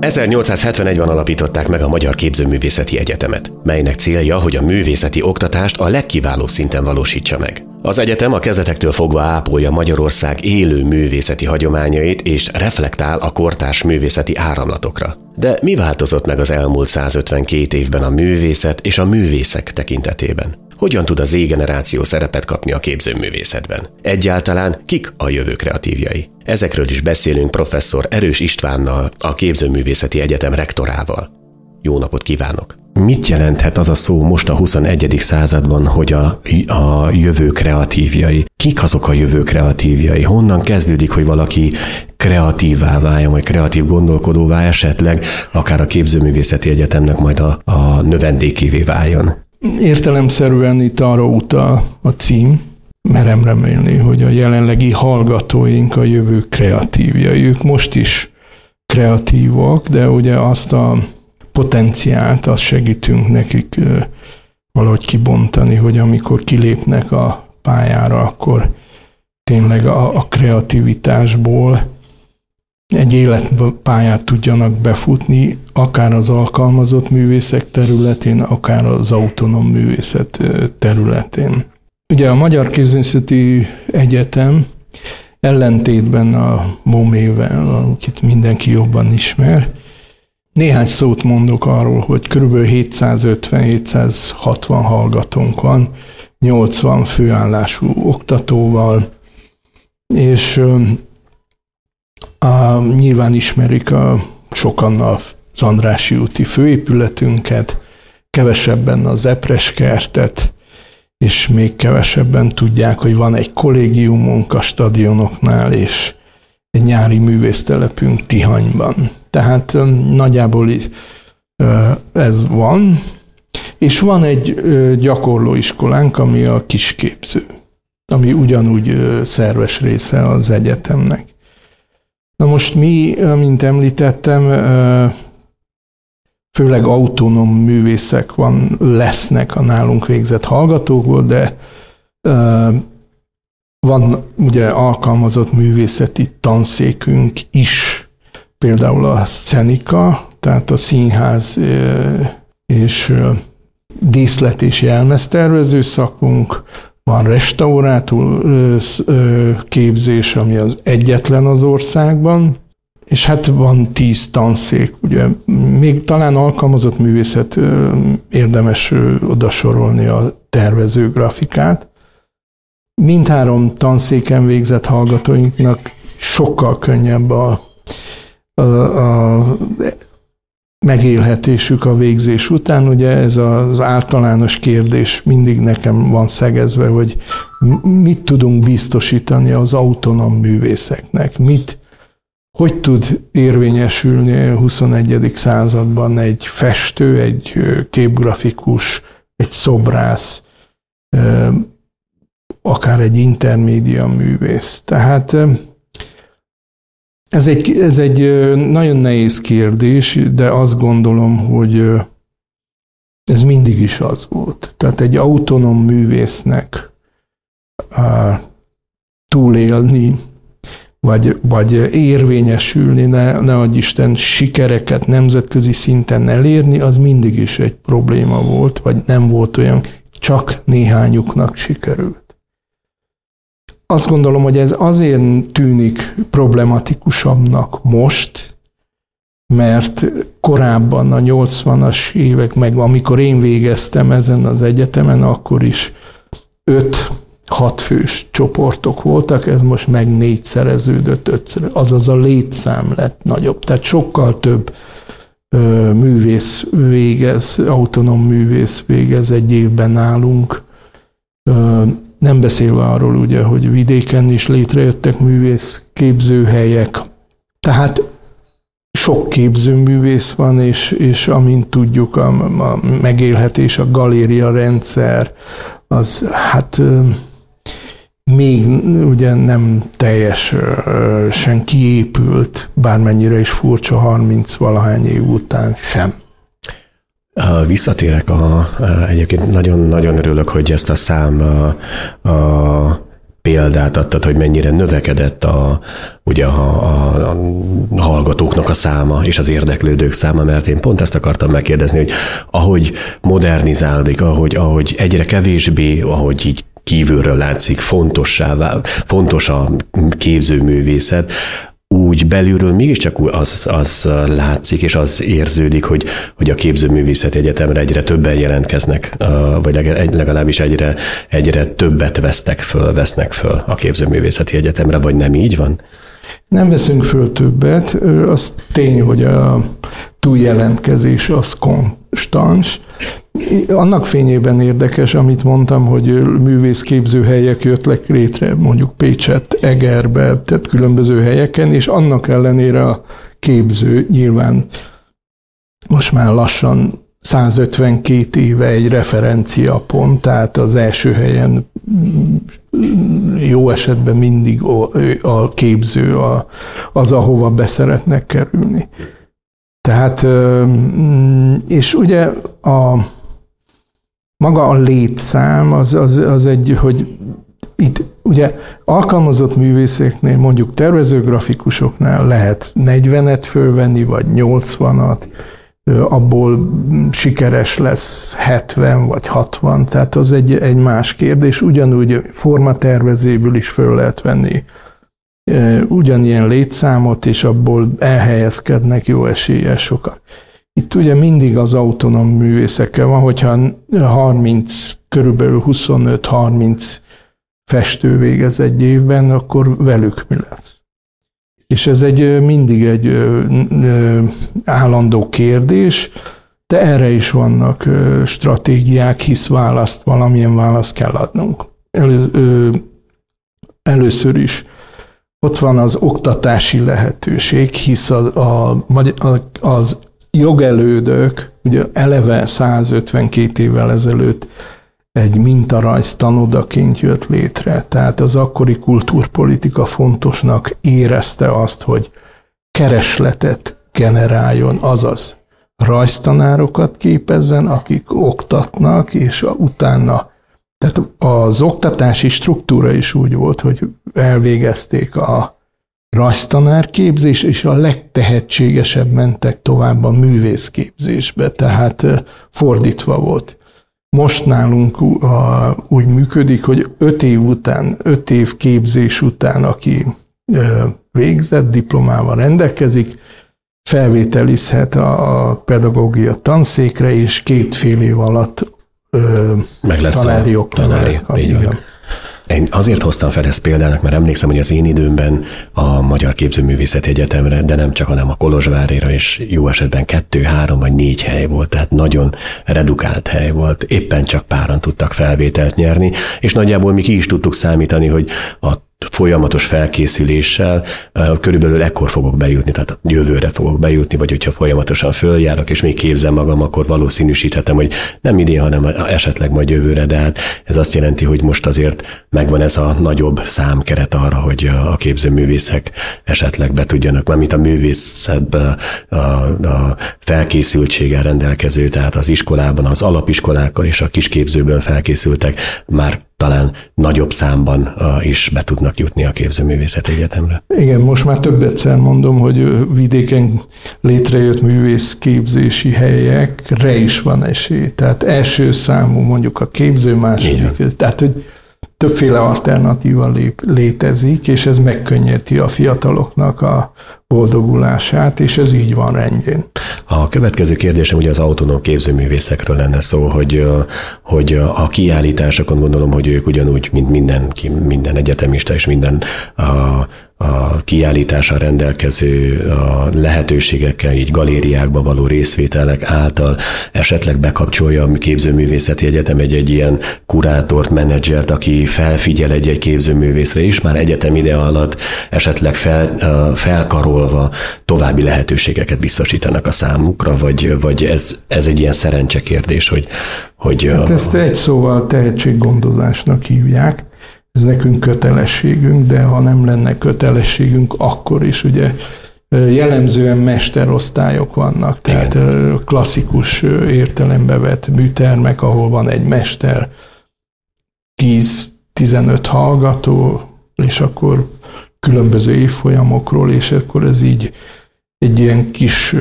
1871-ben alapították meg a Magyar Képzőművészeti Egyetemet, melynek célja, hogy a művészeti oktatást a legkiválóbb szinten valósítsa meg. Az egyetem a kezdetektől fogva ápolja Magyarország élő művészeti hagyományait és reflektál a kortárs művészeti áramlatokra. De mi változott meg az elmúlt 152 évben a művészet és a művészek tekintetében? Hogyan tud a Z generáció szerepet kapni a képzőművészetben? Egyáltalán kik a jövő kreatívjai? Ezekről is beszélünk professzor Erős Istvánnal, a Képzőművészeti Egyetem rektorával. Jó napot kívánok! Mit jelenthet az a szó most a 21. században, hogy a, a jövő kreatívjai? Kik azok a jövő kreatívjai? Honnan kezdődik, hogy valaki kreatívvá váljon, vagy kreatív gondolkodóvá esetleg, akár a képzőművészeti egyetemnek majd a, a növendékévé váljon? Értelemszerűen itt arra utal a cím, merem remélni, hogy a jelenlegi hallgatóink a jövő kreatívjai. Ők most is kreatívak, de ugye azt a potenciált, azt segítünk nekik valahogy kibontani, hogy amikor kilépnek a pályára, akkor tényleg a, a kreativitásból egy életpályát tudjanak befutni, akár az alkalmazott művészek területén, akár az autonóm művészet területén. Ugye a Magyar Képzőszeti Egyetem ellentétben a MOMÉ-vel, akit mindenki jobban ismer, néhány szót mondok arról, hogy kb. 750-760 hallgatónk van, 80 főállású oktatóval, és a, nyilván ismerik a, sokan az Andrási úti főépületünket, kevesebben az Epres kertet, és még kevesebben tudják, hogy van egy kollégiumunk a stadionoknál, és egy nyári művésztelepünk Tihanyban. Tehát nagyjából ez van. És van egy gyakorlóiskolánk, ami a kisképző, ami ugyanúgy szerves része az egyetemnek. Na most mi, mint említettem, főleg autonóm művészek van, lesznek a nálunk végzett hallgatókból, de van ugye alkalmazott művészeti tanszékünk is, például a szenika, tehát a színház és díszlet és jelmeztervező szakunk, van restaurátor képzés, ami az egyetlen az országban, és hát van tíz tanszék, ugye még talán alkalmazott művészet érdemes odasorolni a tervező grafikát. Mindhárom tanszéken végzett hallgatóinknak sokkal könnyebb a, a, a megélhetésük a végzés után. Ugye ez az általános kérdés mindig nekem van szegezve, hogy mit tudunk biztosítani az autonóm művészeknek, mit, hogy tud érvényesülni a 21. században egy festő, egy képgrafikus, egy szobrász, akár egy intermédia művész. Tehát ez egy, ez egy nagyon nehéz kérdés, de azt gondolom, hogy ez mindig is az volt. Tehát egy autonóm művésznek túlélni, vagy, vagy érvényesülni, ne, ne adj Isten sikereket nemzetközi szinten elérni, az mindig is egy probléma volt, vagy nem volt olyan, csak néhányuknak sikerült. Azt gondolom, hogy ez azért tűnik problematikusabbnak most, mert korábban a 80-as évek, meg amikor én végeztem ezen az egyetemen, akkor is öt hat fős csoportok voltak, ez most meg négyszereződött, ötször, azaz a létszám lett nagyobb. Tehát sokkal több ö, művész végez, autonóm művész végez egy évben nálunk. Ö, nem beszélve arról ugye, hogy vidéken is létrejöttek művész képzőhelyek. Tehát sok képzőművész van, és, és amint tudjuk, a, a megélhetés, a galéria rendszer, az hát még ugye nem teljesen kiépült, bármennyire is furcsa 30 valahány év után sem. Visszatérek a, egyébként nagyon-nagyon örülök, hogy ezt a szám a, a példát adtad, hogy mennyire növekedett a, ugye a, a, a hallgatóknak a száma és az érdeklődők száma, mert én pont ezt akartam megkérdezni, hogy ahogy modernizálódik, ahogy, ahogy egyre kevésbé, ahogy így kívülről látszik fontossá, fontos a képzőművészet, úgy belülről mégiscsak az, az látszik, és az érződik, hogy, hogy a képzőművészeti egyetemre egyre többen jelentkeznek, vagy legalábbis egyre, egyre többet vesztek föl, vesznek föl a képzőművészeti egyetemre, vagy nem így van? Nem veszünk föl többet, az tény, hogy a túljelentkezés az konstans. Annak fényében érdekes, amit mondtam, hogy művészképzőhelyek jöttek létre, mondjuk Pécset, Egerbe, tehát különböző helyeken, és annak ellenére a képző nyilván most már lassan 152 éve egy referencia pont, tehát az első helyen jó esetben mindig a képző az, ahova beszeretnek kerülni. Tehát, és ugye a maga a létszám az, az, az egy, hogy itt ugye alkalmazott művészeknél, mondjuk tervezőgrafikusoknál lehet 40-et fölvenni, vagy 80-at, abból sikeres lesz 70 vagy 60, tehát az egy, egy más kérdés. Ugyanúgy formatervezéből is föl lehet venni ugyanilyen létszámot, és abból elhelyezkednek jó eséllyel sokan. Itt ugye mindig az autonóm művészekkel van, hogyha 30, körülbelül 25-30 festő végez egy évben, akkor velük mi lesz? És ez egy mindig egy állandó kérdés, de erre is vannak stratégiák, hisz választ, valamilyen választ kell adnunk. Elő, először is ott van az oktatási lehetőség, hisz a, a, az jogelődök, ugye eleve 152 évvel ezelőtt egy mintarajz tanodaként jött létre. Tehát az akkori kultúrpolitika fontosnak érezte azt, hogy keresletet generáljon, azaz rajztanárokat képezzen, akik oktatnak, és utána tehát az oktatási struktúra is úgy volt, hogy elvégezték a rajztanárképzés, és a legtehetségesebb mentek tovább a művészképzésbe, tehát fordítva volt. Most nálunk úgy működik, hogy öt év után, öt év képzés után, aki végzett, diplomával rendelkezik, felvételizhet a pedagógia tanszékre, és két fél év alatt meg lesz tanári a tanári. Így van. Én azért hoztam fel ezt példának, mert emlékszem, hogy az én időmben a Magyar Képzőművészeti Egyetemre, de nem csak, hanem a Kolozsvárira is jó esetben kettő, három vagy négy hely volt, tehát nagyon redukált hely volt. Éppen csak páran tudtak felvételt nyerni, és nagyjából mi ki is tudtuk számítani, hogy a folyamatos felkészüléssel körülbelül ekkor fogok bejutni, tehát jövőre fogok bejutni, vagy hogyha folyamatosan följárok, és még képzem magam, akkor valószínűsíthetem, hogy nem idén, hanem esetleg majd jövőre, de hát ez azt jelenti, hogy most azért megvan ez a nagyobb számkeret arra, hogy a képzőművészek esetleg be tudjanak, mármint a művészetben a, a felkészültséggel rendelkező, tehát az iskolában, az alapiskolákkal és a kisképzőből felkészültek már talán nagyobb számban is be tudnak jutni a képzőművészet egyetemre. Igen, most már több egyszer mondom, hogy vidéken létrejött művészképzési helyekre is van esély. Tehát első számú mondjuk a képző, második. Tehát, hogy többféle alternatíva lép, létezik, és ez megkönnyíti a fiataloknak a boldogulását, és ez így van rendjén. A következő kérdésem ugye az autonóm képzőművészekről lenne szó, hogy, hogy a kiállításokon gondolom, hogy ők ugyanúgy, mint minden, minden egyetemista és minden a, a kiállítással rendelkező a lehetőségekkel, így galériákban való részvételek által esetleg bekapcsolja a képzőművészeti egyetem egy, egy ilyen kurátort, menedzsert, aki felfigyel egy-egy képzőművészre is, már egyetem ide alatt esetleg fel, felkarolva további lehetőségeket biztosítanak a számukra, vagy, vagy ez, ez egy ilyen szerencsekérdés, hogy, hogy hát ezt egy szóval tehetséggondozásnak hívják, ez nekünk kötelességünk, de ha nem lenne kötelességünk, akkor is ugye jellemzően mesterosztályok vannak, tehát Igen. klasszikus értelembe vett műtermek, ahol van egy mester, 10 15 hallgató, és akkor különböző évfolyamokról, és akkor ez így egy ilyen kis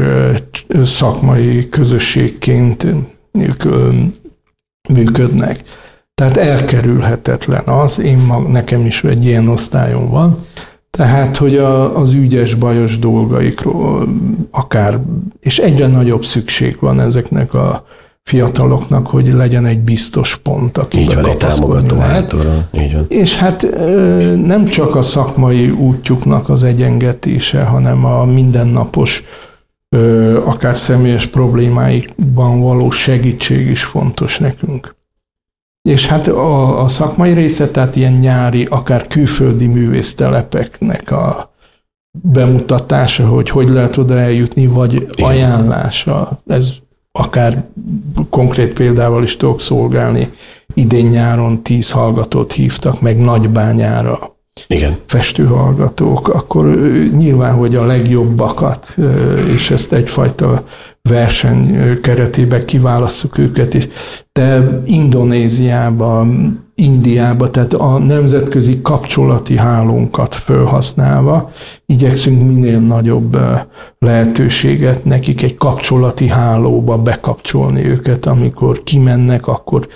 szakmai közösségként működnek. Tehát elkerülhetetlen az, én mag, nekem is egy ilyen osztályom van, tehát, hogy a, az ügyes, bajos dolgaikról akár, és egyre nagyobb szükség van ezeknek a fiataloknak, hogy legyen egy biztos pont, aki Így van, egy támogató lehet. Így van. És hát nem csak a szakmai útjuknak az egyengetése, hanem a mindennapos akár személyes problémáikban való segítség is fontos nekünk. És hát a, a szakmai része, tehát ilyen nyári, akár külföldi művésztelepeknek a bemutatása, hogy hogy lehet oda eljutni, vagy ajánlása, ez akár konkrét példával is tudok szolgálni. Idén nyáron tíz hallgatót hívtak meg Nagybányára igen. festőhallgatók, akkor nyilván, hogy a legjobbakat, és ezt egyfajta verseny keretében kiválasszuk őket is. De Indonéziába, Indiába, tehát a nemzetközi kapcsolati hálónkat felhasználva igyekszünk minél nagyobb lehetőséget nekik egy kapcsolati hálóba bekapcsolni őket, amikor kimennek, akkor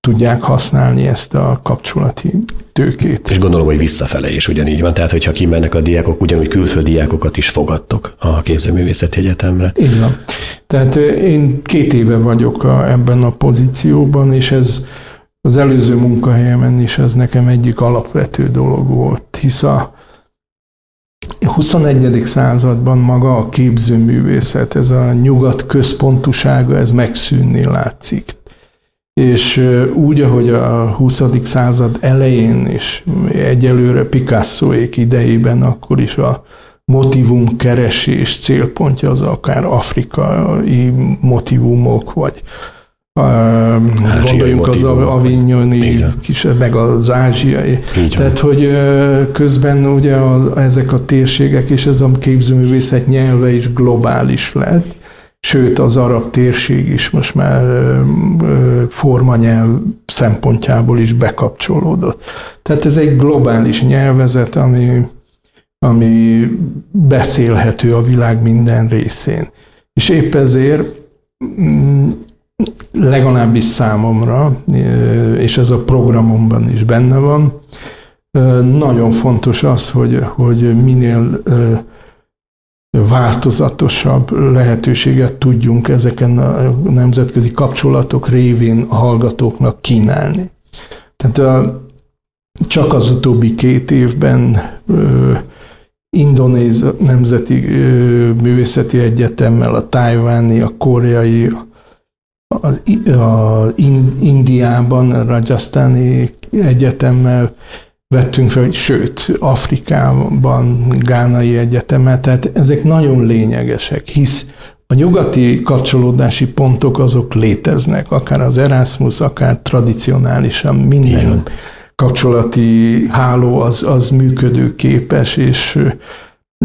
tudják használni ezt a kapcsolati tőkét. És gondolom, hogy visszafele is ugyanígy van. Tehát, hogyha kimennek a diákok, ugyanúgy külföldi diákokat is fogadtok a Képzőművészeti Egyetemre. Így van. Tehát én két éve vagyok a, ebben a pozícióban, és ez az előző munkahelyemen is ez nekem egyik alapvető dolog volt, hisz a 21. században maga a képzőművészet, ez a nyugat központusága, ez megszűnni látszik. És úgy, ahogy a 20. század elején is egyelőre Picassoék idejében, akkor is a motivum keresés célpontja az akár afrikai motivumok, vagy gondoljunk az avignoni, kis, meg az ázsiai. Így Tehát, hogy közben ugye a, ezek a térségek és ez a képzőművészet nyelve is globális lett, sőt az arab térség is most már formanyelv szempontjából is bekapcsolódott. Tehát ez egy globális nyelvezet, ami, ami beszélhető a világ minden részén. És épp ezért mm, legalábbis számomra, és ez a programomban is benne van, nagyon fontos az, hogy, hogy minél változatosabb lehetőséget tudjunk ezeken a nemzetközi kapcsolatok révén a hallgatóknak kínálni. Tehát a, csak az utóbbi két évben ö, Indonéz Nemzeti ö, Művészeti Egyetemmel, a tájváni, a koreai, az, a Indiában, a Rajasztáni Egyetemmel vettünk fel, sőt, Afrikában, Gánai Egyetemet, tehát ezek nagyon lényegesek, hisz a nyugati kapcsolódási pontok azok léteznek, akár az Erasmus, akár tradicionálisan minden Igen. kapcsolati háló az, az működőképes, és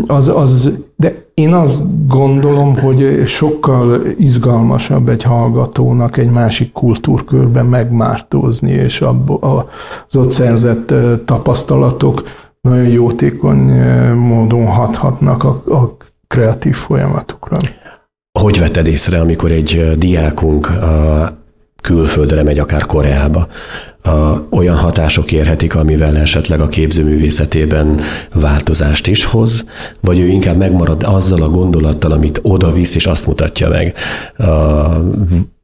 az, az, de én azt gondolom, hogy sokkal izgalmasabb egy hallgatónak egy másik kultúrkörben megmártózni, és abba, az ott szerzett tapasztalatok nagyon jótékony módon hathatnak a, kreatív folyamatokra. Hogy vetted észre, amikor egy diákunk külföldre megy, akár Koreába, a, olyan hatások érhetik, amivel esetleg a képzőművészetében változást is hoz, vagy ő inkább megmarad azzal a gondolattal, amit oda visz, és azt mutatja meg, a,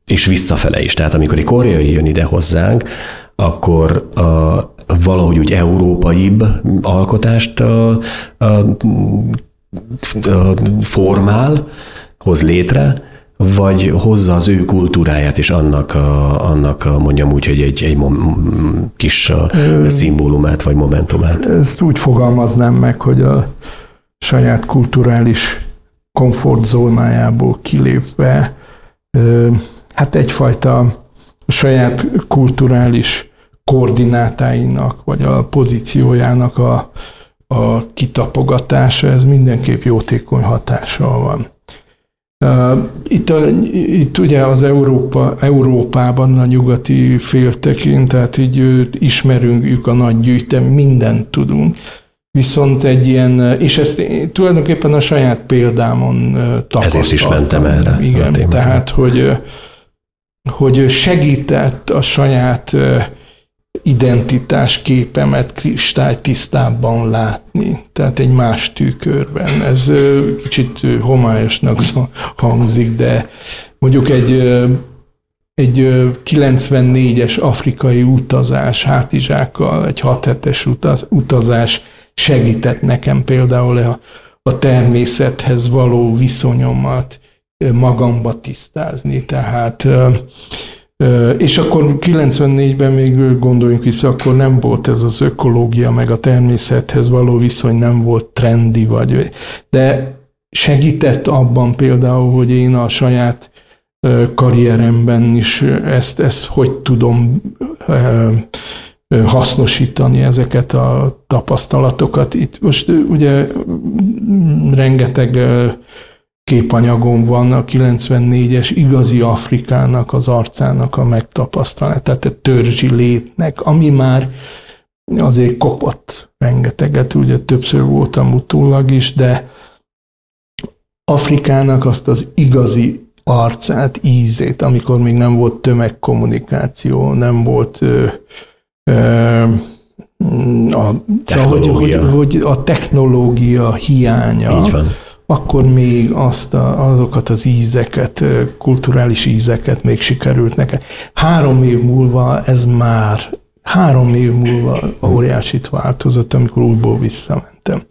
és visszafele is. Tehát amikor egy koreai jön ide hozzánk, akkor a, valahogy úgy európaibb alkotást a, a, a formál, hoz létre, vagy hozza az ő kultúráját és annak, a, annak a, mondjam úgy, hogy egy, egy mom, kis a, szimbólumát vagy momentumát? Ezt úgy fogalmaznám meg, hogy a saját kulturális komfortzónájából kilépve, hát egyfajta saját kulturális koordinátáinak, vagy a pozíciójának a, a kitapogatása, ez mindenképp jótékony hatással van. Itt, itt ugye az Európa, Európában a nyugati féltekén, tehát így ismerünk a nagy gyűjtem, mindent tudunk. Viszont egy ilyen, és ezt tulajdonképpen a saját példámon tapasztaltam. Ezért is mentem erre. Igen, tehát, hogy, hogy segített a saját identitás képemet kristálytisztábban látni, tehát egy más tükörben. Ez kicsit homályosnak hangzik, de mondjuk egy, egy 94-es afrikai utazás hátizsákkal, egy 6 hetes utazás segített nekem például a, a természethez való viszonyomat magamba tisztázni. Tehát és akkor 94-ben még gondoljunk vissza, akkor nem volt ez az ökológia, meg a természethez való viszony nem volt trendi, vagy, de segített abban például, hogy én a saját karrieremben is ezt, ezt hogy tudom hasznosítani ezeket a tapasztalatokat. Itt most ugye rengeteg képanyagom van a 94-es igazi Afrikának az arcának a megtapasztalat, tehát a törzsi létnek, ami már azért kopott rengeteget, ugye többször voltam utólag is, de Afrikának azt az igazi arcát, ízét, amikor még nem volt tömegkommunikáció, nem volt ö, ö, a, szóval, hogy, hogy, hogy a technológia hiánya, Így van akkor még azt a, azokat az ízeket, kulturális ízeket még sikerült nekem. Három év múlva ez már, három év múlva óriásit változott, amikor újból visszamentem.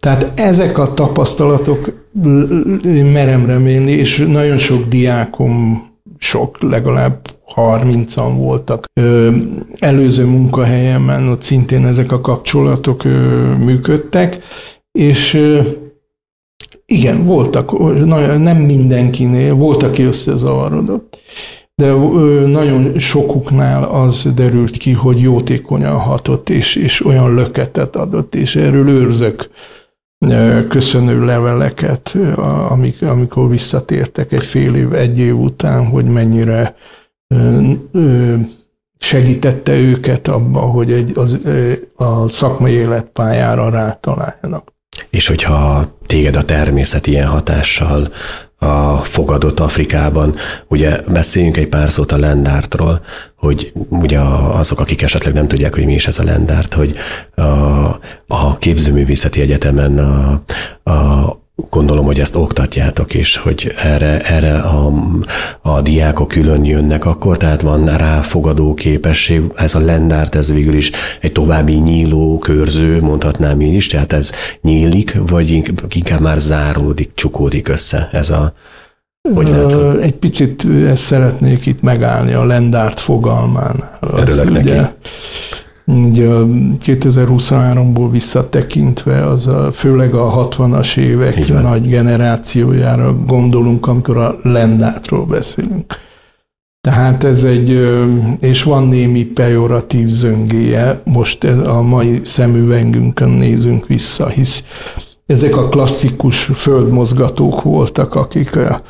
Tehát ezek a tapasztalatok merem remélni, és nagyon sok diákom, sok, legalább 30-an voltak. Előző munkahelyemen ott szintén ezek a kapcsolatok működtek, és igen, voltak, nem mindenkinél, volt, aki összezavarodott, de nagyon sokuknál az derült ki, hogy jótékonyan hatott, és, és olyan löketet adott, és erről őrzök köszönő leveleket, amikor visszatértek egy fél év, egy év után, hogy mennyire segítette őket abba, hogy egy, az, a szakmai életpályára rátaláljanak. És hogyha téged a természet ilyen hatással a fogadott Afrikában, ugye beszéljünk egy pár szót a lendártról, hogy ugye azok, akik esetleg nem tudják, hogy mi is ez a lendárt, hogy a, a képzőművészeti egyetemen a, a gondolom, hogy ezt oktatjátok, és hogy erre, erre a, a diákok külön jönnek akkor, tehát van ráfogadó képesség, ez a lendárt, ez végül is egy további nyíló körző, mondhatnám én is, tehát ez nyílik, vagy inkább már záródik, csukódik össze ez a, hogy lehet, Egy picit ezt szeretnék itt megállni a lendárt fogalmán. Örülök neki. Ugye, Ugye 2023-ból visszatekintve, az a, főleg a 60-as évek nagy generációjára gondolunk, amikor a lendátról beszélünk. Tehát ez egy, és van némi pejoratív zöngéje, most a mai szemüvegünkön nézünk vissza, hisz ezek a klasszikus földmozgatók voltak, akik a,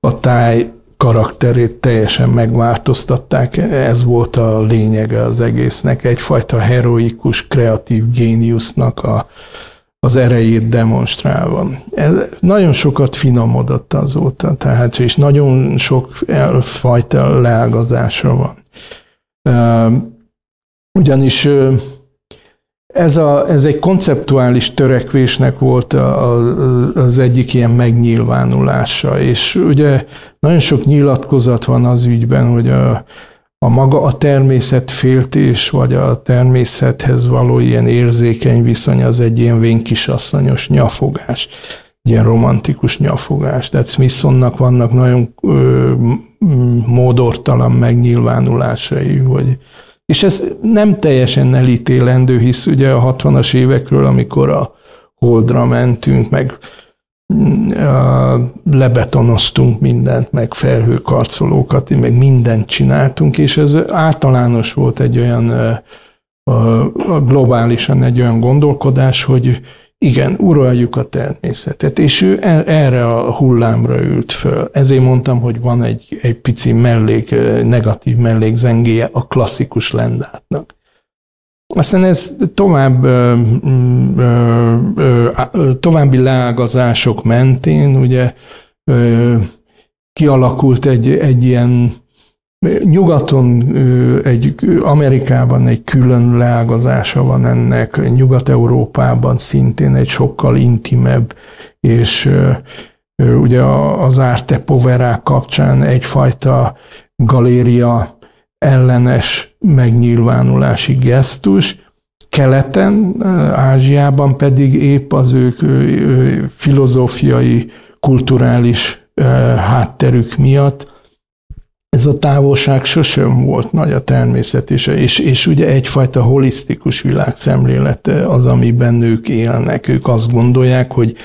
a táj karakterét teljesen megváltoztatták. Ez volt a lényege az egésznek, egyfajta heroikus, kreatív géniusznak a, az erejét demonstrálva. Ez nagyon sokat finomodott azóta, tehát, és nagyon sok fajta leágazása van. Ugyanis ez, a, ez egy konceptuális törekvésnek volt a, a, az egyik ilyen megnyilvánulása, és ugye nagyon sok nyilatkozat van az ügyben, hogy a, a maga a természet féltés, vagy a természethez való ilyen érzékeny viszony az egy ilyen vénkisasszonyos nyafogás, ilyen romantikus nyafogás. Tehát Smithsonnak vannak nagyon ö, módortalan megnyilvánulásai, hogy és ez nem teljesen elítélendő, hisz ugye a 60-as évekről, amikor a Holdra mentünk, meg mm, lebetonoztunk mindent, meg felhőkarcolókat, meg mindent csináltunk, és ez általános volt egy olyan globálisan egy olyan gondolkodás, hogy igen, uraljuk a természetet, és ő erre a hullámra ült föl. Ezért mondtam, hogy van egy, egy pici mellék, negatív mellékzengéje a klasszikus lendátnak. Aztán ez tovább, további leágazások mentén ugye kialakult egy, egy ilyen Nyugaton, egy, Amerikában egy külön leágazása van ennek, Nyugat-Európában szintén egy sokkal intimebb, és ugye az Arte Povera kapcsán egyfajta galéria ellenes megnyilvánulási gesztus, keleten, Ázsiában pedig épp az ők filozófiai, kulturális hátterük miatt ez a távolság sosem volt nagy a természet, és, és, és ugye egyfajta holisztikus világszemlélet az, amiben nők élnek. Ők azt gondolják, hogy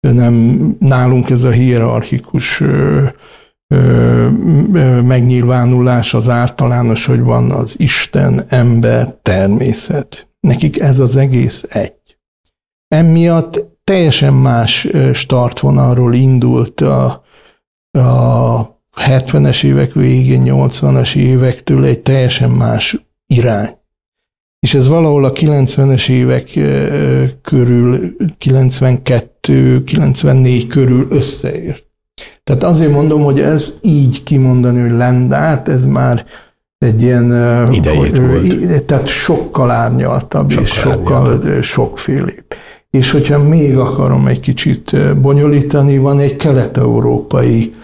nem nálunk ez a hierarchikus ö, ö, megnyilvánulás az általános, hogy van az Isten, ember, természet. Nekik ez az egész egy. Emiatt teljesen más startvonalról indult a, a 70-es évek végén, 80-as évektől egy teljesen más irány. És ez valahol a 90-es évek körül, 92-94 körül összeért. Tehát azért mondom, hogy ez így kimondani, hogy lendát, ez már egy ilyen... Idejét volt. Tehát sokkal árnyaltabb, sokkal és sokkal árnyaltabb. sokfélébb. És hogyha még akarom egy kicsit bonyolítani, van egy kelet-európai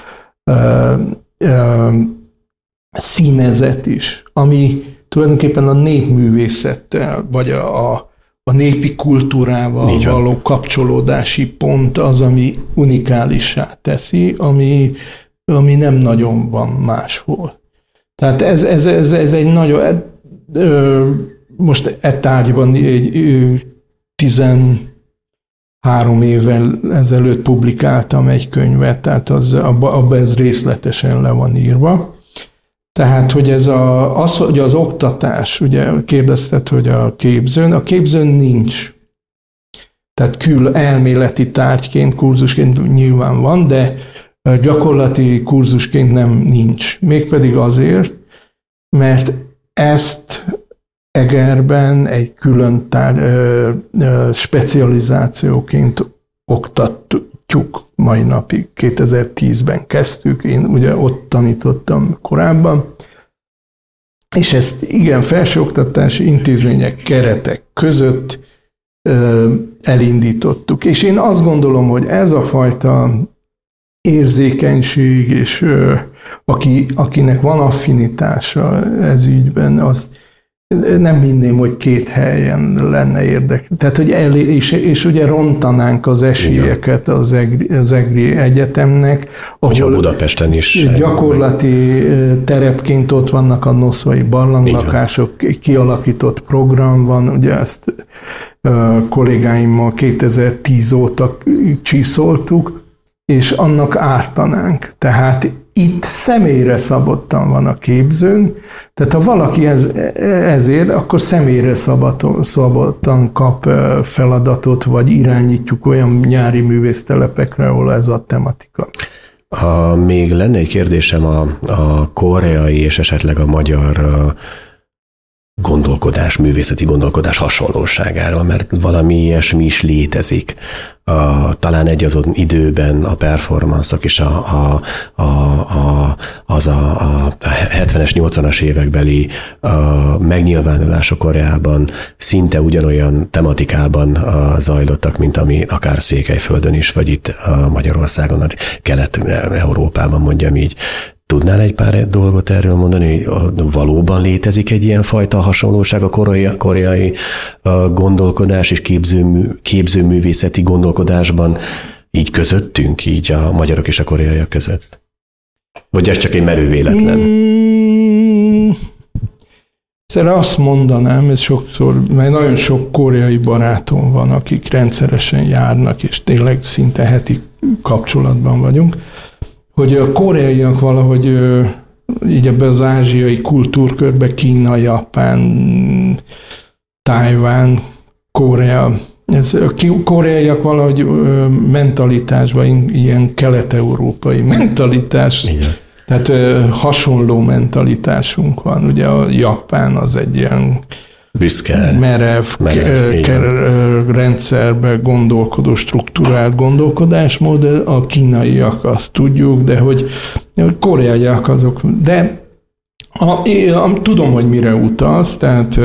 színezet is, ami tulajdonképpen a népművészettel, vagy a, a, a népi kultúrával való kapcsolódási pont az, ami unikálissá teszi, ami, ami nem nagyon van máshol. Tehát ez, ez, ez, ez egy nagyon, ö, most e tárgyban egy, tizen három évvel ezelőtt publikáltam egy könyvet, tehát az, abba, abba ez részletesen le van írva. Tehát, hogy ez a, az, hogy az oktatás, ugye kérdezted, hogy a képzőn, a képzőn nincs. Tehát kül elméleti tárgyként, kurzusként nyilván van, de gyakorlati kurzusként nem nincs. Mégpedig azért, mert ezt Egerben egy külön tár, ö, ö, specializációként oktatjuk mai napig. 2010-ben kezdtük, én ugye ott tanítottam korábban, és ezt igen, felsőoktatási intézmények keretek között ö, elindítottuk. És én azt gondolom, hogy ez a fajta érzékenység, és ö, aki, akinek van affinitása ez ügyben, azt nem hinném, hogy két helyen lenne érdek. Tehát, hogy el, és, és ugye rontanánk az esélyeket az EGRI, az EGRI Egyetemnek. Ahol Budapesten is. Gyakorlati terepként ott vannak a noszvai barlanglakások, kialakított program van, ugye ezt kollégáimmal 2010 óta csiszoltuk, és annak ártanánk. Tehát itt személyre szabottan van a képzőn, tehát ha valaki ez, ezért, akkor személyre szabottan kap feladatot, vagy irányítjuk olyan nyári művésztelepekre, ahol ez a tematika. Ha még lenne egy kérdésem a, a koreai és esetleg a magyar gondolkodás, művészeti gondolkodás hasonlóságáról, mert valami ilyesmi is létezik. A, talán egy azon időben a performanszok és a, a, a, a, az a, a 70-es, 80-as évekbeli a megnyilvánulások Koreában szinte ugyanolyan tematikában a, zajlottak, mint ami akár Székelyföldön is, vagy itt a Magyarországon, Kelet-Európában mondjam így. Tudnál egy pár dolgot erről mondani, hogy valóban létezik egy ilyen fajta hasonlóság a koreai, koreai gondolkodás és képzőmű, képzőművészeti gondolkodásban így közöttünk, így a magyarok és a koreaiak között? Vagy ez csak egy merő véletlen? Mm, azt mondanám, ez sokszor, mert nagyon sok koreai barátom van, akik rendszeresen járnak, és tényleg szinte heti kapcsolatban vagyunk, hogy a koreaiak valahogy így ebbe az ázsiai kultúrkörbe Kína, Japán, Tájván, Korea ez a koreaiak valahogy mentalitásban, ilyen kelet-európai mentalitás, Igen. tehát hasonló mentalitásunk van. Ugye a Japán az egy ilyen büszke, merev, rendszerbe gondolkodó, struktúrált gondolkodásmód, a kínaiak azt tudjuk, de hogy koreaiak azok, de a, én, tudom, hogy mire utalsz, tehát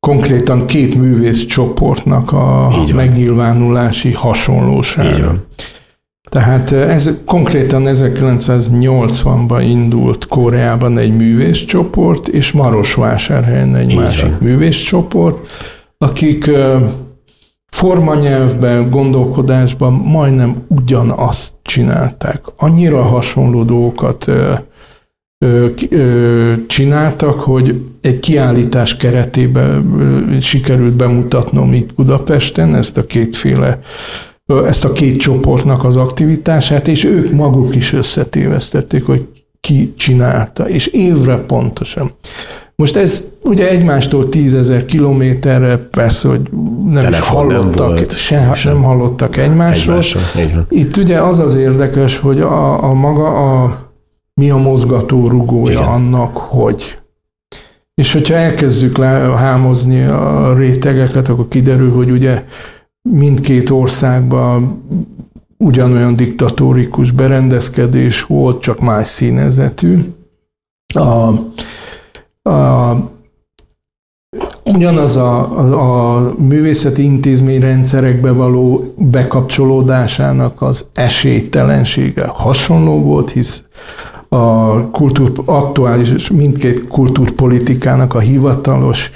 konkrétan két művész csoportnak a megnyilvánulási hasonlósága. Tehát ez konkrétan 1980-ban indult Koreában egy művészcsoport, és Marosvásárhelyen egy Így másik van. művészcsoport, akik formanyelvben, gondolkodásban majdnem ugyanazt csinálták. Annyira hasonló dolgokat csináltak, hogy egy kiállítás keretében sikerült bemutatnom itt Budapesten ezt a kétféle ezt a két csoportnak az aktivitását, és ők maguk is összetévesztették, hogy ki csinálta, és évre pontosan. Most ez ugye egymástól tízezer kilométerre, persze, hogy nem Telefon is hallottak, nem se, sem. nem hallottak egymásról. egymásról. Itt ugye az az érdekes, hogy a, a maga a mi a mozgató rugója Igen. annak, hogy és hogyha elkezdjük le, hámozni a rétegeket, akkor kiderül, hogy ugye mindkét országban ugyanolyan diktatórikus berendezkedés volt, csak más színezetű. A, a, ugyanaz a, a, a művészeti intézményrendszerekbe való bekapcsolódásának az esélytelensége hasonló volt, hisz a kultúr, aktuális mindkét kultúrpolitikának a hivatalos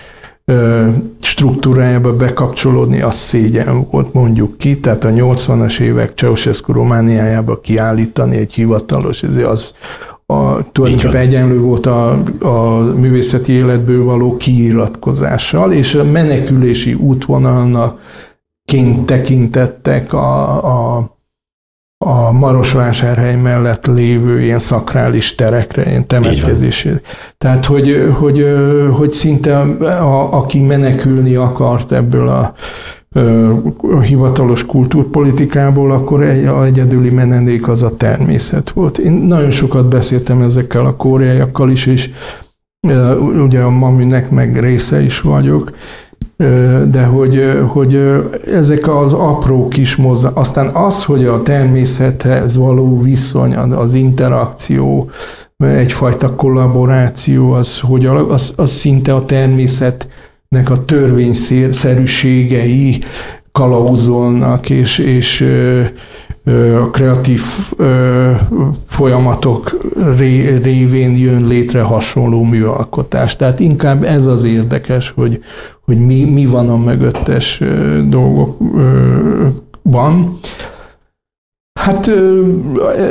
struktúrájába bekapcsolódni, az szégyen volt mondjuk ki, tehát a 80-as évek Ceausescu Romániájába kiállítani egy hivatalos, ez az a, tulajdonképpen egyenlő volt a, a művészeti életből való kiiratkozással, és a menekülési útvonalnak ként tekintettek a, a a Marosvásárhely mellett lévő ilyen szakrális terekre, ilyen temetkezési. Tehát, hogy, hogy, hogy szinte a, aki menekülni akart ebből a, a hivatalos kultúrpolitikából, akkor egy, a egyedüli menedék az a természet volt. Én nagyon sokat beszéltem ezekkel a koreaiakkal is, és ugye a maminek meg része is vagyok, de hogy, hogy ezek az apró kis mozzá, aztán az, hogy a természethez való viszony, az interakció, egyfajta kollaboráció, az, hogy az, az szinte a természetnek a törvényszerűségei kalauzolnak, és, és a kreatív folyamatok révén jön létre hasonló műalkotás. Tehát inkább ez az érdekes, hogy, hogy mi, mi van a mögöttes dolgokban. Hát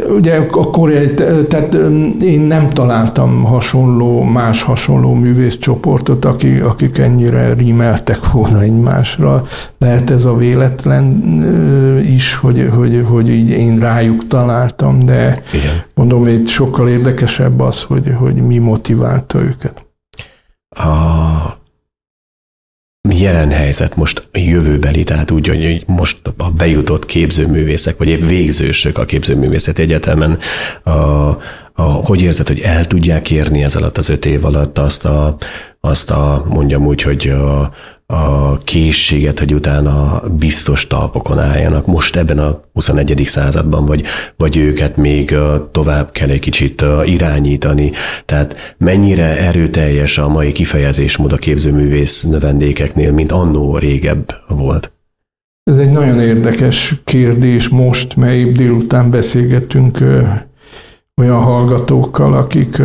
ugye a koreai, tehát én nem találtam hasonló, más hasonló művészcsoportot, akik, akik ennyire rímeltek volna egymásra. Lehet ez a véletlen is, hogy, hogy, hogy így én rájuk találtam, de Igen. mondom, hogy sokkal érdekesebb az, hogy, hogy mi motiválta őket. A jelen helyzet most a jövőbeli, tehát úgy, hogy most a bejutott képzőművészek, vagy épp végzősök a képzőművészet egyetemen, a, a, hogy érzed, hogy el tudják érni ez alatt az öt év alatt azt a, azt a mondjam úgy, hogy a, a készséget, hogy utána biztos talpokon álljanak most ebben a 21. században, vagy, vagy őket még tovább kell egy kicsit irányítani. Tehát mennyire erőteljes a mai kifejezésmód a képzőművész növendékeknél, mint annó régebb volt? Ez egy nagyon érdekes kérdés most, mely délután beszélgettünk olyan hallgatókkal, akik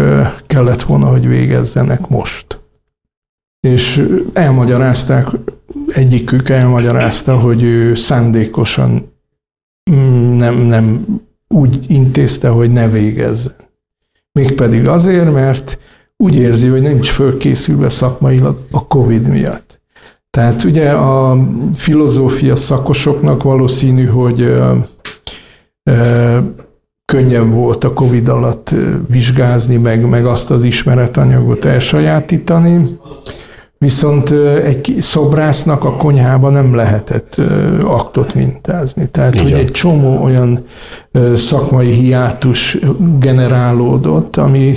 kellett volna, hogy végezzenek most és elmagyarázták, egyikük elmagyarázta, hogy ő szándékosan nem, nem úgy intézte, hogy ne végezzen. Mégpedig azért, mert úgy érzi, hogy nincs fölkészülve szakmailag a COVID miatt. Tehát ugye a filozófia szakosoknak valószínű, hogy ö, ö, könnyebb volt a COVID alatt vizsgázni, meg, meg azt az ismeretanyagot elsajátítani, Viszont egy szobrásznak a konyhába nem lehetett aktot mintázni. Tehát, Igen. hogy egy csomó olyan szakmai hiátus generálódott, ami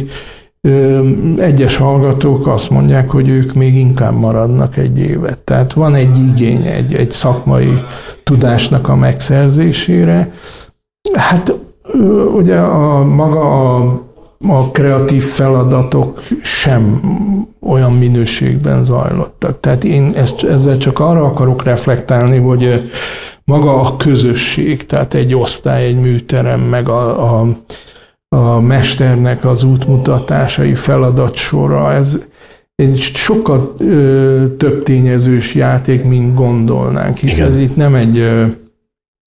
egyes hallgatók azt mondják, hogy ők még inkább maradnak egy évet. Tehát van egy igény egy, egy szakmai tudásnak a megszerzésére. Hát ugye a maga a a kreatív feladatok sem olyan minőségben zajlottak. Tehát én ezt, ezzel csak arra akarok reflektálni, hogy maga a közösség, tehát egy osztály, egy műterem, meg a, a, a mesternek az útmutatásai, feladatsora, ez egy sokkal ö, több tényezős játék, mint gondolnánk, hiszen ez itt nem egy ö,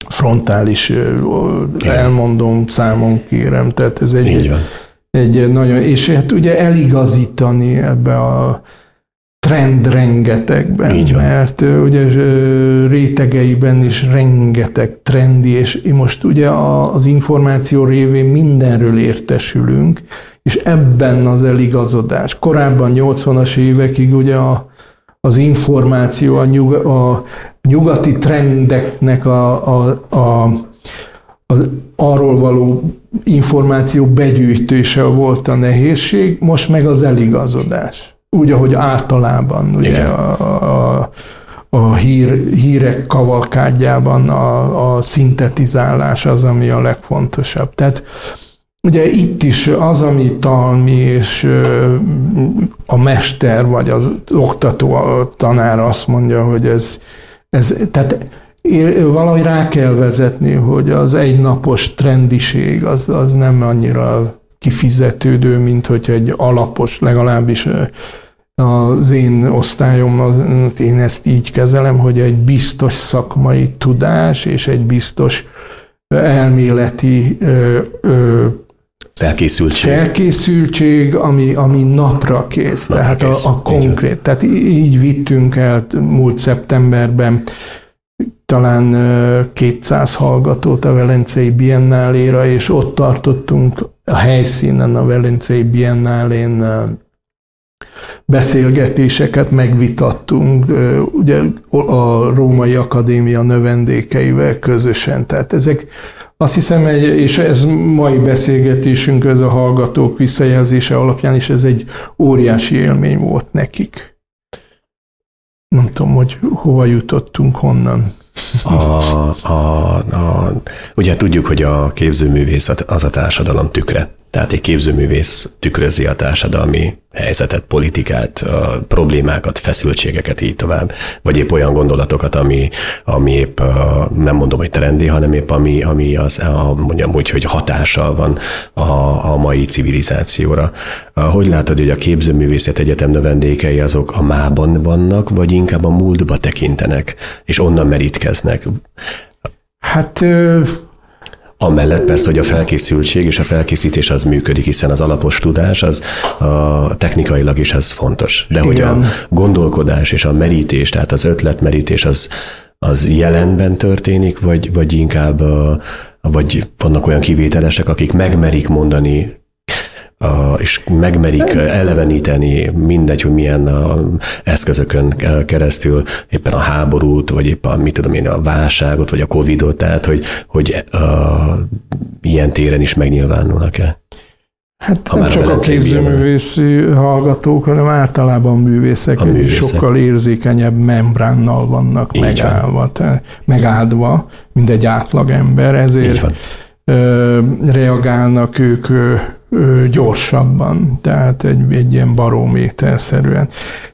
frontális ö, elmondom, számon kérem, tehát ez egy, egy egy nagyon, és hát ugye eligazítani ebbe a trend rengetegben, Így van. mert ugye rétegeiben is rengeteg trendi, és most ugye az információ révén mindenről értesülünk, és ebben az eligazodás. Korábban 80-as évekig ugye a, az információ, a, nyug, a nyugati trendeknek a, a, a az arról való információ begyűjtése volt a nehézség, most meg az eligazodás. Úgy, ahogy általában ugye a, a, a hír, hírek kavalkádjában a, a szintetizálás az, ami a legfontosabb. Tehát ugye itt is az, ami talmi és a mester vagy az oktató a tanár azt mondja, hogy ez, ez tehát valahogy rá kell vezetni, hogy az egynapos trendiség az, az nem annyira kifizetődő, mint hogy egy alapos, legalábbis az én osztályom, én ezt így kezelem, hogy egy biztos szakmai tudás és egy biztos elméleti ö, ö, Felkészültség. Felkészültség, ami, ami napra kész, napra tehát kész. A, a konkrét. Tehát így vittünk el múlt szeptemberben talán 200 hallgatót a Velencei Biennáléra, és ott tartottunk a helyszínen a Velencei Biennálén beszélgetéseket megvitattunk, ugye a Római Akadémia növendékeivel közösen. Tehát ezek azt hiszem, egy, és ez mai beszélgetésünk, ez a hallgatók visszajelzése alapján is ez egy óriási élmény volt nekik. Nem tudom, hogy hova jutottunk honnan. A, a, a, ugye tudjuk, hogy a képzőművész az a társadalom tükre. Tehát egy képzőművész tükrözi a társadalmi helyzetet, politikát, a problémákat, feszültségeket így tovább, vagy épp olyan gondolatokat, ami, ami épp nem mondom, hogy trendi, hanem épp ami, ami az, a, mondjam úgy, hogy hatással van a, a mai civilizációra. Hogy látod, hogy a képzőművészet egyetem növendékei azok a mában vannak, vagy inkább a múltba tekintenek, és onnan merítkeznek? Hát Amellett persze, hogy a felkészültség és a felkészítés az működik, hiszen az alapos tudás az a technikailag is ez fontos. De Igen. hogy a gondolkodás és a merítés, tehát az ötletmerítés az, az jelenben történik, vagy, vagy inkább vagy vannak olyan kivételesek, akik megmerik mondani és megmerik eleveníteni, mindegy, hogy milyen a eszközökön keresztül, éppen a háborút, vagy éppen, mit tudom én, a válságot, vagy a Covidot, tehát, hogy, hogy a, ilyen téren is megnyilvánulnak-e? Hát ha nem csak a képzőművészi hallgatók, hanem általában művészek, a művészek. sokkal érzékenyebb membránnal vannak megállva, megáldva, mint egy átlagember, ezért reagálnak ők gyorsabban, tehát egy, egy ilyen barométerszerűen.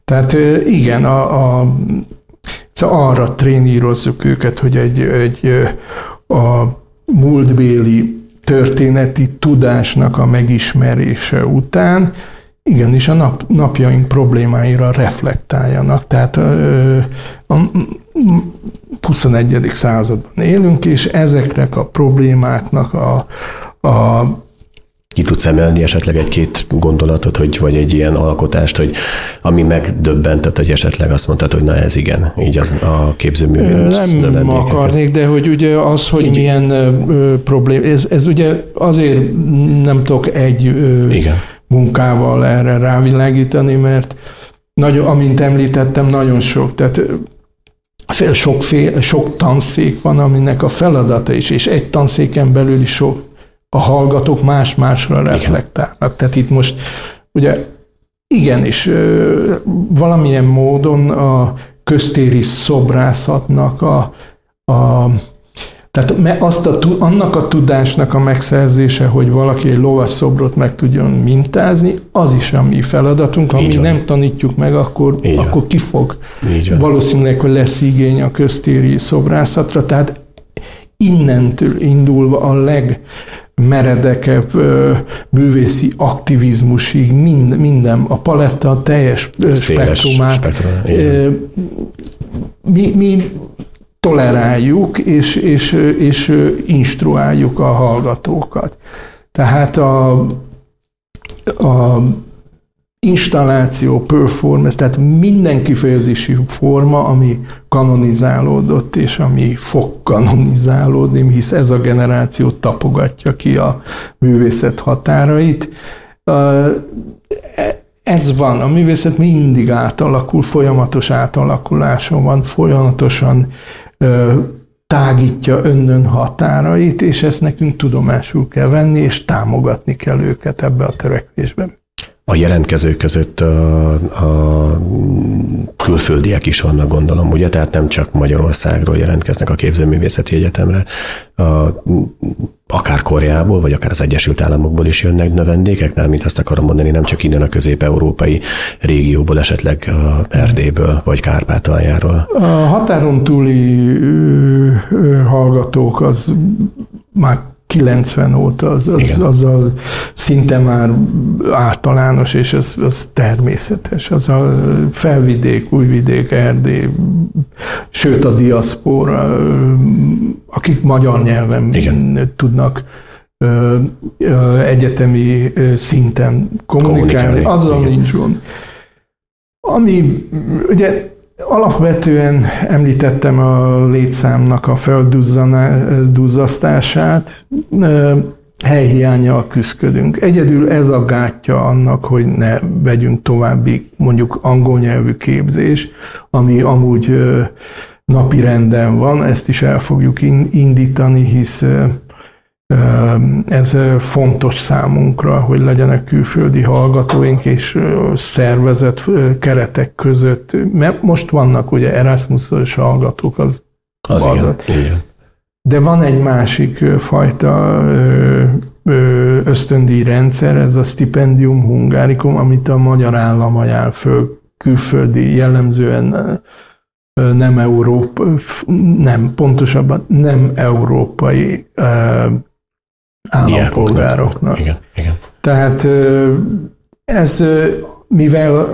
Tehát igen, a, a, szóval arra trénírozzuk őket, hogy egy, egy a múltbéli történeti tudásnak a megismerése után igenis a nap, napjaink problémáira reflektáljanak. Tehát a 21. században élünk, és ezeknek a problémáknak a, a ki tudsz emelni esetleg egy-két gondolatot, hogy, vagy egy ilyen alkotást, hogy ami megdöbbentett, hogy esetleg azt mondtad, hogy na ez igen, így az a képzőművész Nem akarnék, de hogy ugye az, hogy így. milyen ö, problém, ez, ez ugye azért nem tudok egy ö, igen. munkával erre rávilágítani, mert nagyon, amint említettem, nagyon sok, tehát sok, fél, sok tanszék van, aminek a feladata is, és egy tanszéken belül is sok a hallgatók más-másra reflektálnak. Igen. Tehát itt most ugye igenis valamilyen módon a köztéri szobrászatnak a, a tehát azt a, annak a tudásnak a megszerzése, hogy valaki egy lovas szobrot meg tudjon mintázni, az is a mi feladatunk. Ha mi nem tanítjuk meg, akkor, akkor ki fog. Valószínűleg, hogy lesz igény a köztéri szobrászatra. Tehát innentől indulva a legmeredekebb művészi aktivizmusig mind, minden, a paletta a teljes Széles spektrumát. Spektrum, mi, mi toleráljuk és, és, és instruáljuk a hallgatókat. Tehát a, a installáció, perform, tehát minden kifejezési forma, ami kanonizálódott, és ami fog kanonizálódni, hisz ez a generáció tapogatja ki a művészet határait. Ez van, a művészet mindig átalakul, folyamatos átalakuláson van, folyamatosan tágítja önnön határait, és ezt nekünk tudomásul kell venni, és támogatni kell őket ebbe a törekvésben. A jelentkezők között a, a külföldiek is vannak, gondolom, ugye? Tehát nem csak Magyarországról jelentkeznek a képzőművészeti egyetemre, a, akár Koreából, vagy akár az Egyesült Államokból is jönnek növendékek, mint azt akarom mondani, nem csak innen a közép-európai régióból, esetleg a Erdélyből, vagy Kárpátaljáról. A határon túli hallgatók az már 90 óta, az, az, azzal szinte már általános, és az, az természetes. Az a felvidék, újvidék, Erdély, sőt a diaszpora, akik magyar nyelven Igen. tudnak egyetemi szinten kommunikálni, kommunikálni. azzal Igen. nincs gond. Ami ugye Alapvetően említettem a létszámnak a felduzzasztását, helyhiányjal küzdködünk. Egyedül ez a gátja annak, hogy ne vegyünk további mondjuk angol nyelvű képzés, ami amúgy napi renden van, ezt is el fogjuk indítani, hisz ez fontos számunkra, hogy legyenek külföldi hallgatóink és szervezett keretek között. Mert most vannak ugye Erasmus-os hallgatók, az, az igen, igen. De van egy másik fajta ösztöndíj rendszer, ez a Stipendium Hungarikum, amit a magyar állam ajánl föl külföldi, jellemzően nem Európa, nem, pontosabban nem európai állampolgároknak. Igen, igen. Tehát ez, mivel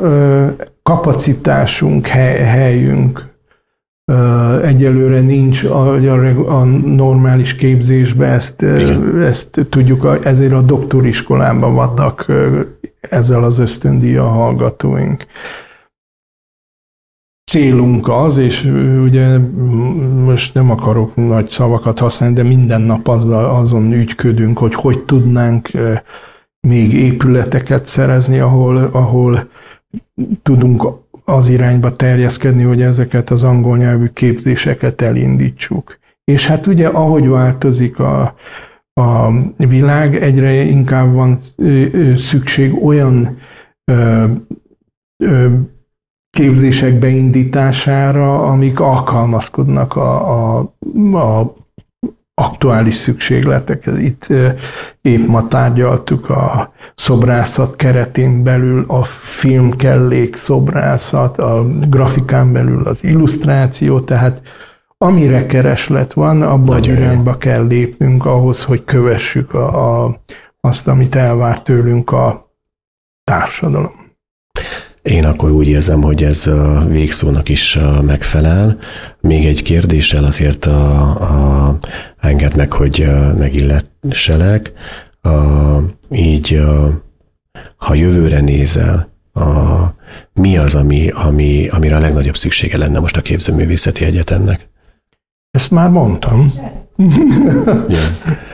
kapacitásunk, helyünk egyelőre nincs a, a normális képzésbe, ezt, ezt tudjuk, ezért a doktoriskolában vannak ezzel az ösztöndíja hallgatóink célunk az, és ugye most nem akarok nagy szavakat használni, de minden nap azzal, azon ügyködünk, hogy hogy tudnánk még épületeket szerezni, ahol, ahol tudunk az irányba terjeszkedni, hogy ezeket az angol nyelvű képzéseket elindítsuk. És hát ugye, ahogy változik a, a világ, egyre inkább van szükség olyan ö, ö, képzések beindítására, amik alkalmazkodnak a, a, a aktuális szükségletek. Itt épp ma tárgyaltuk a szobrászat keretén belül a filmkellék szobrászat, a grafikán belül az illusztráció, tehát amire kereslet van, abban az irányba kell lépnünk ahhoz, hogy kövessük a, a, azt, amit elvár tőlünk a társadalom. Én akkor úgy érzem, hogy ez a végszónak is megfelel. Még egy kérdéssel azért a, a, enged meg, hogy megillesselek. A, így, a, ha jövőre nézel, a, mi az, ami, ami, amire a legnagyobb szüksége lenne most a képzőművészeti egyetemnek? Ezt már mondtam.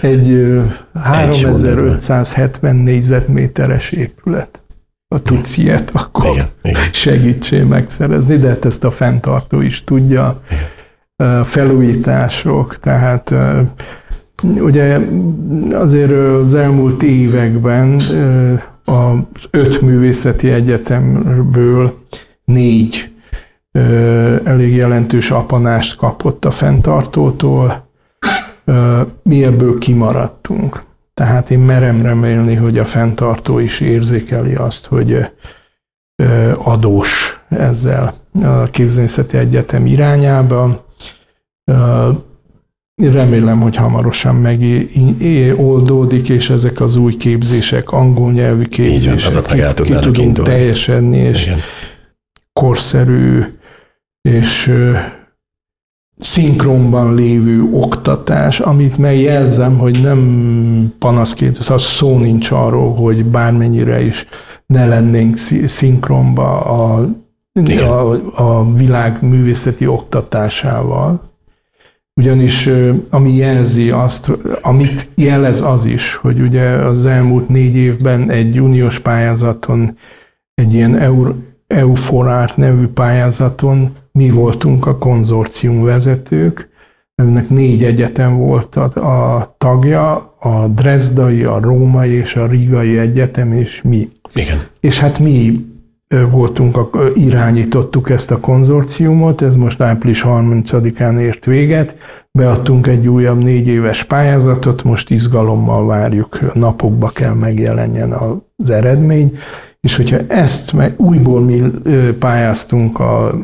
Egy 3570 négyzetméteres épület a tudsz ilyet, akkor igen, igen. segítsél megszerezni, de hát ezt a fenntartó is tudja. Igen. Felújítások, tehát ugye azért az elmúlt években az öt művészeti egyetemből négy elég jelentős apanást kapott a fenntartótól, mi ebből kimaradtunk. Tehát én merem remélni, hogy a fenntartó is érzékeli azt, hogy adós ezzel a képzőművészeti egyetem irányába. Remélem, hogy hamarosan megoldódik, és ezek az új képzések, angol nyelvű képzések, ki, ki tudunk indulni. teljesedni, és Igen. korszerű és szinkronban lévő oktatás, amit megjelzem, hogy nem panaszként, szóval szó nincs arról, hogy bármennyire is ne lennénk szinkronba a, a, a világ művészeti oktatásával. Ugyanis ami jelzi azt, amit jelez az is, hogy ugye az elmúlt négy évben egy uniós pályázaton, egy ilyen Euforát nevű pályázaton mi voltunk a konzorcium vezetők, ennek négy egyetem volt a, a tagja, a Dresdai, a Római és a Rigai Egyetem, és mi. Igen. És hát mi voltunk, irányítottuk ezt a konzorciumot, ez most április 30-án ért véget, beadtunk egy újabb négy éves pályázatot, most izgalommal várjuk, napokba kell megjelenjen az eredmény, és hogyha ezt meg újból mi pályáztunk a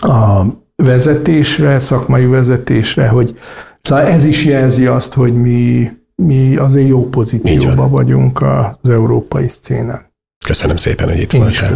a vezetésre, szakmai vezetésre, hogy szóval ez is jelzi azt, hogy mi, mi azért jó pozícióban vagyunk az európai szcénán. Köszönöm szépen, hogy itt voltál.